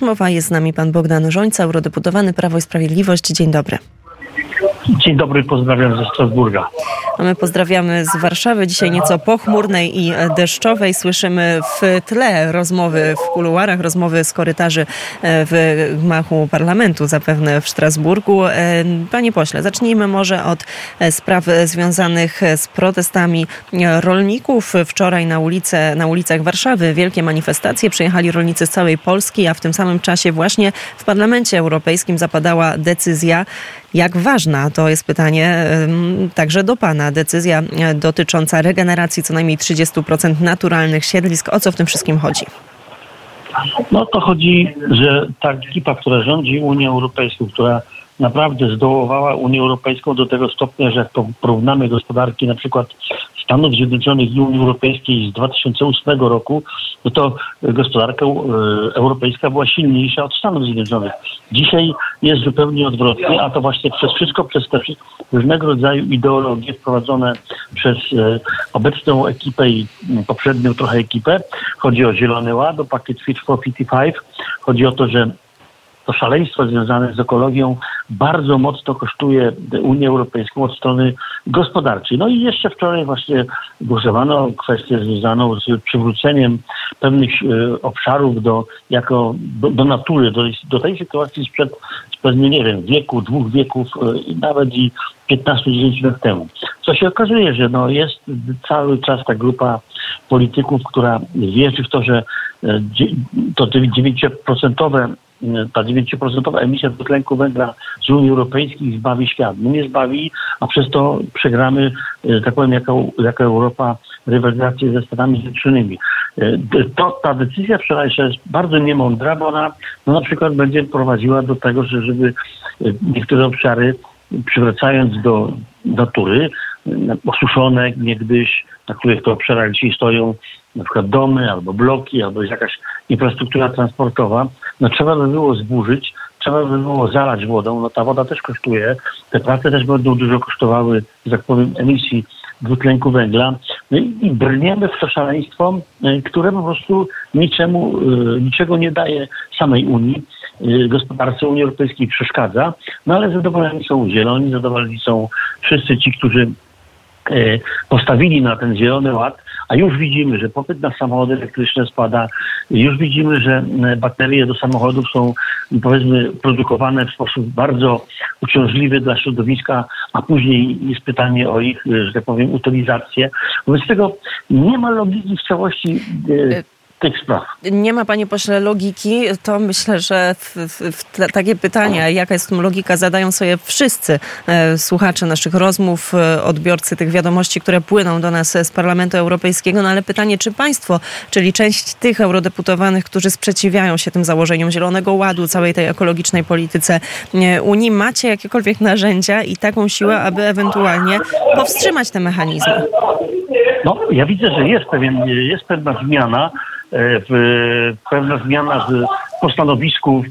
Mowa jest z nami pan Bogdan Żońca, eurodeputowany Prawo i Sprawiedliwość. Dzień dobry. Dzień dobry, pozdrawiam ze Strasburga. A my pozdrawiamy z Warszawy, dzisiaj nieco pochmurnej i deszczowej. Słyszymy w tle rozmowy w kuluarach, rozmowy z korytarzy e, w gmachu parlamentu, zapewne w Strasburgu. E, panie pośle, zacznijmy może od e, spraw związanych z protestami rolników. Wczoraj na, ulice, na ulicach Warszawy wielkie manifestacje. Przyjechali rolnicy z całej Polski, a w tym samym czasie właśnie w Parlamencie Europejskim zapadała decyzja, jak ważna to jest pytanie także do Pana. Decyzja e, dotycząca regeneracji co najmniej 30% naturalnych siedlisk. O co w tym wszystkim chodzi? No to chodzi, że ta ekipa, która rządzi Unią Europejską, która naprawdę zdołowała Unię Europejską do tego stopnia, że jak porównamy gospodarki na przykład Stanów Zjednoczonych i Unii Europejskiej z 2008 roku, no to gospodarka e, europejska była silniejsza od Stanów Zjednoczonych. Dzisiaj jest zupełnie odwrotnie, a to właśnie przez wszystko, przez te różnego rodzaju ideologie wprowadzone przez e, obecną ekipę i poprzednią trochę ekipę. Chodzi o Zielony Ład, o pakiet Fit for 55. Chodzi o to, że to szaleństwo związane z ekologią bardzo mocno kosztuje Unię Europejską od strony gospodarczej. No i jeszcze wczoraj właśnie głosowano kwestię związaną z przywróceniem pewnych e, obszarów do, jako, do, do natury, do, do tej sytuacji sprzed, sprzed, nie wiem, wieku, dwóch wieków, e, nawet i 15-10 lat temu. Co się okazuje, że no jest cały czas ta grupa polityków, która wierzy w to, że e, to 9% ta 9% emisja dwutlenku węgla z Unii Europejskiej zbawi świat. No nie zbawi, a przez to przegramy, e, tak powiem, jako, Europa rywalizację ze Stanami Zjednoczonymi. E, to, ta decyzja wczorajsza jest bardzo niemądra, bo ona no, na przykład będzie prowadziła do tego, że żeby e, niektóre obszary przywracając do natury, osuszone niegdyś, na których to obszarach dzisiaj stoją na przykład domy albo bloki, albo jest jakaś infrastruktura transportowa, no trzeba by było zburzyć, trzeba by było zalać wodą, no ta woda też kosztuje, te prace też będą dużo kosztowały, że tak powiem, emisji dwutlenku węgla. No i brniemy w to szaleństwo, e, które po prostu niczemu, e, niczego nie daje samej Unii, e, gospodarce Unii Europejskiej przeszkadza, no ale zadowoleni są zieloni, zadowoleni są wszyscy ci, którzy postawili na ten zielony ład, a już widzimy, że popyt na samochody elektryczne spada, już widzimy, że e, baterie do samochodów są powiedzmy produkowane w sposób bardzo uciążliwy dla środowiska, a później jest pytanie o ich, e, że tak powiem, utylizację. Wobec tego nie ma logiki w całości e, tych spraw. Nie ma, panie pośle, logiki. To myślę, że w, w, w takie pytania, jaka jest tu logika, zadają sobie wszyscy e, słuchacze naszych rozmów, e, odbiorcy tych wiadomości, które płyną do nas z Parlamentu Europejskiego. No ale pytanie, czy państwo, czyli część tych eurodeputowanych, którzy sprzeciwiają się tym założeniom Zielonego Ładu, całej tej ekologicznej polityce e, Unii, macie jakiekolwiek narzędzia i taką siłę, aby ewentualnie powstrzymać te mechanizmy? No, ja widzę, że jest, pewien, jest pewna zmiana. E, w, pewna zmiana w, po stanowisku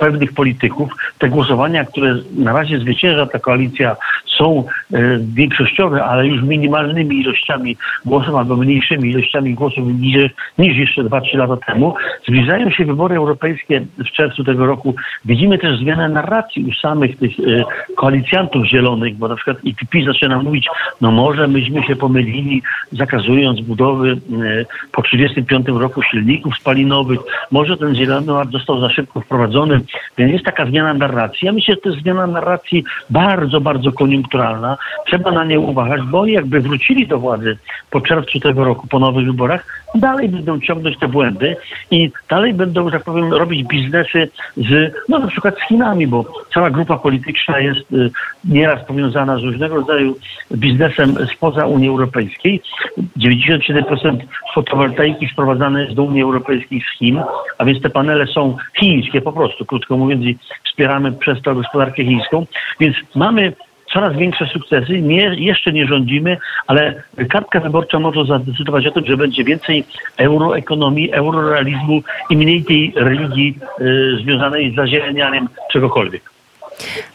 pewnych polityków. Te głosowania, które na razie zwycięża ta koalicja, są e, większościowe, ale już minimalnymi ilościami głosów albo mniejszymi ilościami głosów niż, niż jeszcze 2-3 lata temu. Zbliżają się wybory europejskie w czerwcu tego roku. Widzimy też zmianę narracji u samych tych e, koalicjantów zielonych, bo na przykład IPP zaczyna mówić, no może myśmy się pomylili, zakazując budowy e, po 35 roku silników spalinowych, może ten zielony ład został za szybko wprowadzony, więc jest taka zmiana narracji. Ja myślę, że to jest zmiana narracji bardzo, bardzo koniunkturalna. Trzeba na nie uważać, bo oni jakby wrócili do władzy po czerwcu tego roku, po nowych wyborach, dalej będą ciągnąć te błędy i dalej będą, że tak powiem, robić biznesy z, no na przykład z Chinami, bo cała grupa polityczna jest y, nieraz powiązana z różnego rodzaju biznesem spoza Unii Europejskiej. 97% fotowoltaiki sprowadzane jest do Unii Europejskiej z Chin, a więc te panele są chińskie po prostu, krótko mówiąc, i wspieramy przez to gospodarkę chińską. Więc mamy coraz większe sukcesy. Nie, jeszcze nie rządzimy, ale kartka wyborcza może zadecydować o tym, że będzie więcej euroekonomii, eurorealizmu i mniej tej religii y, związanej z zazielenianiem czegokolwiek.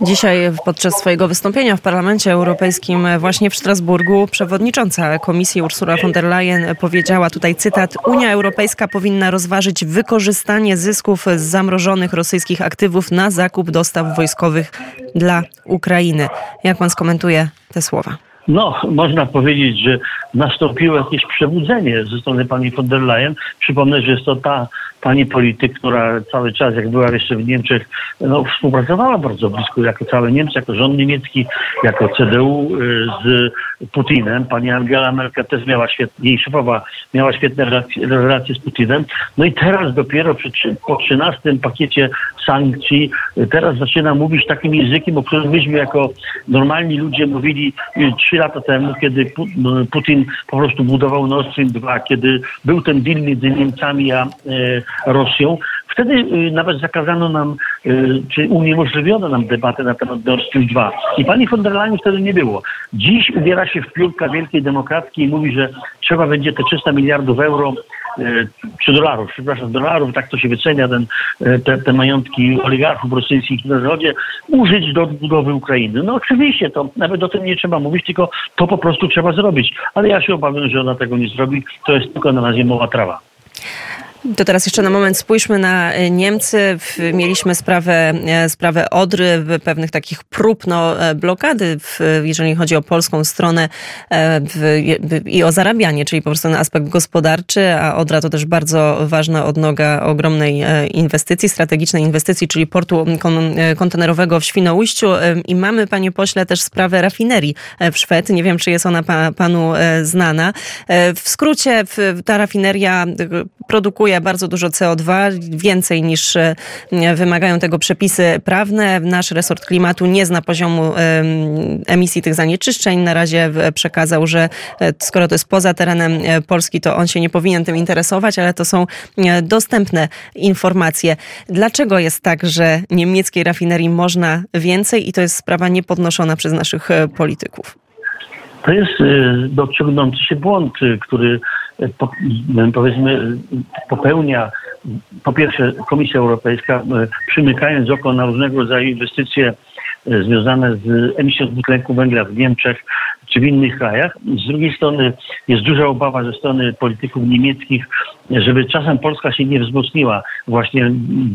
Dzisiaj podczas swojego wystąpienia w Parlamencie Europejskim właśnie w Strasburgu przewodnicząca Komisji Ursula von der Leyen powiedziała tutaj cytat Unia Europejska powinna rozważyć wykorzystanie zysków z zamrożonych rosyjskich aktywów na zakup dostaw wojskowych dla Ukrainy. Jak pan skomentuje te słowa? No, można powiedzieć, że nastąpiło jakieś przebudzenie ze strony pani von der Leyen. Przypomnę, że jest to ta pani polityk, która cały czas, jak była jeszcze w Niemczech, no, współpracowała bardzo blisko, jako cały Niemcy, jako rząd niemiecki, jako CDU y, z Putinem. Pani Angela Merkel też miała świetnie, jej szefowa miała świetne relacje, relacje z Putinem. No i teraz dopiero przy, po 13 pakiecie sankcji, y, teraz zaczyna mówić takim językiem, o którym myśmy jako normalni ludzie mówili y, trzy lata temu, kiedy Putin po prostu budował Nord Stream 2, kiedy był ten deal między Niemcami a Rosją. Wtedy y, nawet zakazano nam, y, czy uniemożliwiono nam debatę na temat Nord Stream 2. I pani von der Leyen wtedy nie było. Dziś ubiera się w piórka wielkiej demokratki i mówi, że trzeba będzie te 300 miliardów euro y, czy dolarów, przepraszam, dolarów, tak to się wycenia, ten, te, te majątki oligarchów rosyjskich na zachodzie, użyć do odbudowy Ukrainy. No oczywiście, to nawet o tym nie trzeba mówić, tylko to po prostu trzeba zrobić. Ale ja się obawiam, że ona tego nie zrobi. To jest tylko na razie mowa trawa. To teraz jeszcze na moment spójrzmy na e, Niemcy. Mieliśmy sprawę, e, sprawę Odry, pewnych takich prób no, e, blokady, jeżeli chodzi o polską stronę i o zarabianie, czyli po prostu na aspekt gospodarczy, a Odra to też bardzo ważna odnoga ogromnej inwestycji, strategicznej inwestycji, czyli portu kontenerowego w Świnoujściu. I mamy, panie pośle, też sprawę rafinerii w Szwed. Nie wiem, czy jest ona panu znana. W skrócie, ta rafineria produkuje bardzo dużo CO2, więcej niż e, wymagają tego przepisy prawne. Nasz resort klimatu nie zna poziomu emisji tych zanieczyszczeń. Na razie przekazał, że e, skoro to jest poza terenem e, Polski, to on się nie powinien tym interesować, ale to są dostępne informacje. Dlaczego jest tak, że niemieckiej rafinerii można więcej i to jest sprawa niepodnoszona przez naszych polityków? To jest dociągnący się błąd, który powiedzmy popełnia po pierwsze Komisja Europejska, e, przymykając oko na różnego rodzaju inwestycje e, związane z emisją dwutlenku węgla w Niemczech czy w innych krajach. Z drugiej strony jest duża obawa ze strony polityków niemieckich, żeby czasem Polska się nie wzmocniła, właśnie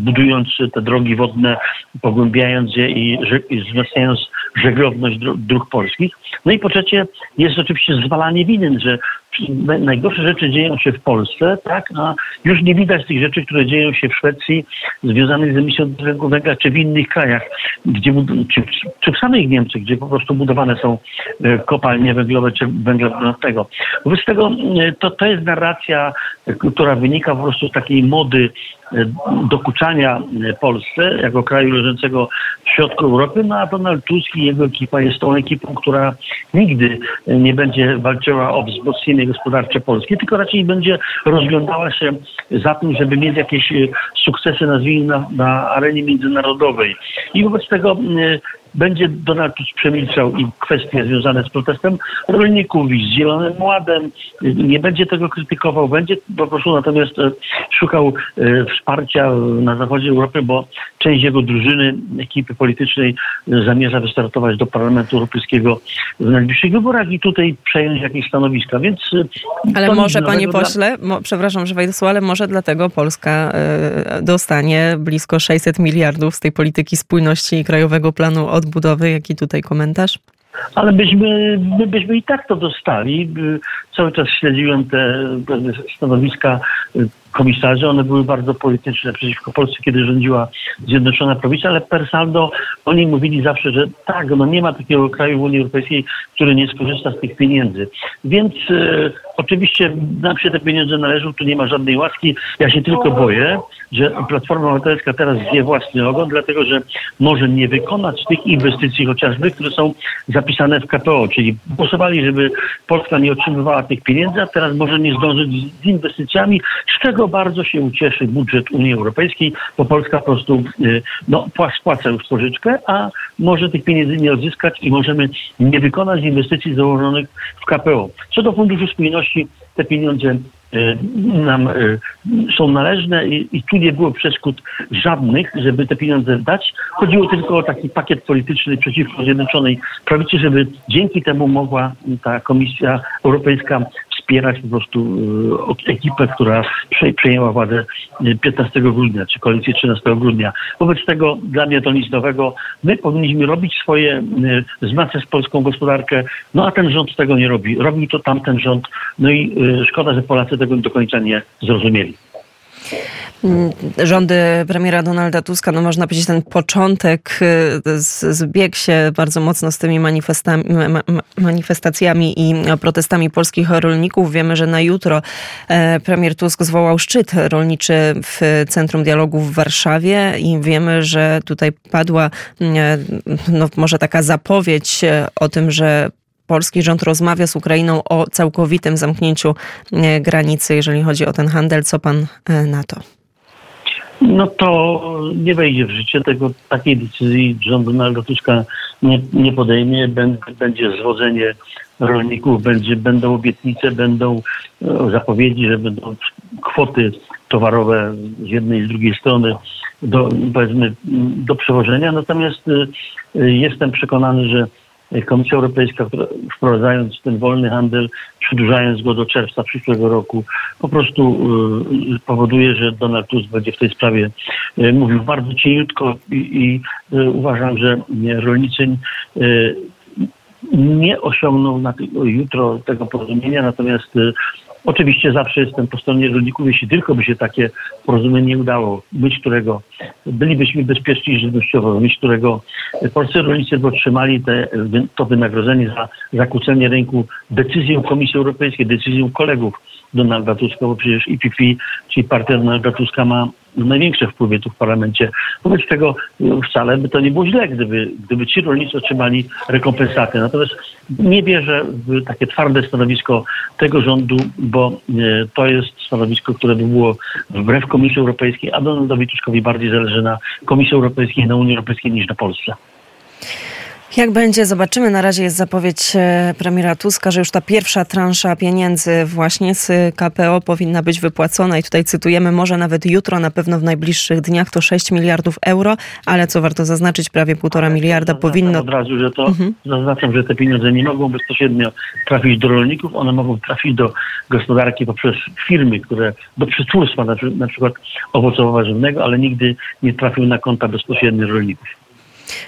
budując te drogi wodne, pogłębiając je i, i wzmacniając żeglowność dróg polskich. No i po trzecie jest oczywiście zwalanie winy, że najgorsze rzeczy dzieją się w Polsce, tak, a już nie widać tych rzeczy, które dzieją się w Szwecji związanych z emisją dwutlenku węgla, czy w innych krajach, gdzie, czy, czy w samych Niemczech, gdzie po prostu budowane są e, kopalnie węglowe czy węgla brunatnego. Wobec tego e, to, to jest narracja, która wynika po prostu z takiej mody dokuczania Polsce jako kraju leżącego w środku Europy, no a Donald Tusk i jego ekipa jest tą ekipą, która nigdy nie będzie walczyła o wzmocnienie gospodarcze Polski, tylko raczej będzie rozglądała się za tym, żeby mieć jakieś sukcesy, nazwijmy na, na arenie międzynarodowej. I wobec tego będzie Donald Tusk przemilczał i kwestie związane z protestem rolników i z Zielonym Ładem. Nie będzie tego krytykował, będzie po prostu natomiast e, szukał e, wsparcia na zachodzie Europy, bo część jego drużyny, ekipy politycznej e, zamierza wystartować do Parlamentu Europejskiego w najbliższych wyborach i tutaj przejąć jakieś stanowiska, więc... Ale może, panie pośle, mo, przepraszam, że wejdę ale może dlatego Polska dostanie blisko 600 miliardów z tej polityki spójności i Krajowego Planu odbudowy. Jaki tutaj komentarz? Ale byśmy, my byśmy i tak to dostali. Cały czas śledziłem te stanowiska komisarzy, one były bardzo polityczne przeciwko Polsce, kiedy rządziła Zjednoczona Prowincja, ale per saldo oni mówili zawsze, że tak, no nie ma takiego kraju w Unii Europejskiej, który nie skorzysta z tych pieniędzy. Więc e, oczywiście nam się te pieniądze należą, tu nie ma żadnej łaski. Ja się tylko boję, że Platforma Obywatelska teraz zje własny ogon, dlatego że może nie wykonać tych inwestycji chociażby, które są zapisane w KPO, czyli głosowali, żeby Polska nie otrzymywała tych pieniędzy, a teraz może nie zdążyć z inwestycjami, z czego bardzo się ucieszy budżet Unii Europejskiej, bo Polska po prostu y, no, spłaca już pożyczkę, a może tych pieniędzy nie odzyskać i możemy nie wykonać inwestycji założonych w KPO. Co do Funduszu Spójności, te pieniądze nam są należne i, i tu nie było przeszkód żadnych, żeby te pieniądze dać. Chodziło tylko o taki pakiet polityczny przeciwko Zjednoczonej Prawicy, żeby dzięki temu mogła ta Komisja Europejska wspierać po prostu e, ekipę, która przejęła władzę 15 e, grudnia, czy koalicję 13 grudnia. Wobec tego dla mnie to nic nowego. My powinniśmy robić swoje, e, wzmacniać polską gospodarkę, no a ten rząd tego nie robi. Robi to tamten rząd, no i szkoda, że Polacy tego do końca nie zrozumieli. Mm, rządy premiera Donalda Tuska, no można powiedzieć, ten początek y, zbiegł się bardzo mocno z tymi manifestacjami i protestami polskich rolników. Wiemy, że na jutro e, premier Tusk zwołał szczyt rolniczy w Centrum Dialogu w Warszawie i wiemy, że tutaj padła mm, no, może taka zapowiedź e, o tym, że polski rząd rozmawia z Ukrainą o całkowitym zamknięciu e, granicy, jeżeli chodzi o ten handel. Co pan na to? No to nie wejdzie w życie. Tego, takiej decyzji rząd Donalda Tuska nie, nie podejmie. Będzie zwodzenie rolników, będzie, będą obietnice, będą e, zapowiedzi, że będą kwoty towarowe z jednej i z drugiej strony do, powiedzmy, do przewożenia. Natomiast e, jestem przekonany, że Komisja Europejska, wprowadzając ten wolny handel, przedłużając go do czerwca przyszłego roku, po prostu y, powoduje, że Donald Tusk będzie w tej sprawie y, mówił bardzo cieniutko i, i y, uważam, że rolnicy nie osiągną na jutro tego porozumienia, natomiast Oczywiście zawsze jestem po stronie rolników, jeśli tylko by się takie porozumienie udało, być którego bylibyśmy bezpieczni żywnościowo, być którego polscy rolnicy by otrzymali te, to wynagrodzenie za zakłócenie rynku decyzją Komisji Europejskiej, decyzją kolegów Donalda Tuska, bo przecież IPP, czyli partia Donalda Tuska ma największe wpływy tu w parlamencie. Wobec tego no, wcale by to nie było źle, gdyby, gdyby ci rolnicy otrzymali rekompensaty. Natomiast nie wierzę w takie twarde stanowisko tego rządu, bo e, to jest stanowisko, które by było wbrew Komisji Europejskiej, a Donaldowi Tuskowi bardziej zależy na Komisji Europejskiej, na Unii Europejskiej niż na Polsce. Jak będzie, zobaczymy. Na razie jest zapowiedź e, premiera Tuska, że już ta pierwsza transza pieniędzy właśnie z KPO powinna być wypłacona i tutaj cytujemy, może nawet jutro, na pewno w najbliższych dniach to 6 miliardów euro, ale co warto zaznaczyć, prawie półtora miliarda powinno... Od razu, że to mhm. zaznaczam, że te pieniądze nie mogą bezpośrednio trafić do rolników, one mogą trafić do gospodarki poprzez firmy, które do przetwórstwa na przykład owocowo-warzywnego, ale nigdy nie trafią na konta bezpośrednio rolników.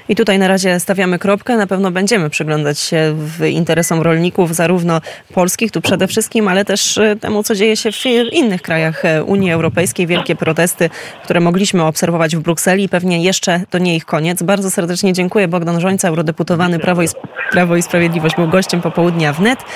I tutaj na razie stawiamy kropkę. Na pewno będziemy przyglądać się w interesom rolników, zarówno polskich tu przede wszystkim, ale też e, temu, co dzieje się w innych krajach e, Unii Europejskiej. Wielkie protesty, które mogliśmy obserwować w Brukseli. Pewnie jeszcze to nie ich koniec. Bardzo serdecznie dziękuję. Bogdan Żońca, eurodeputowany Prawo i, Prawo i Sprawiedliwość, był gościem popołudnia wnet.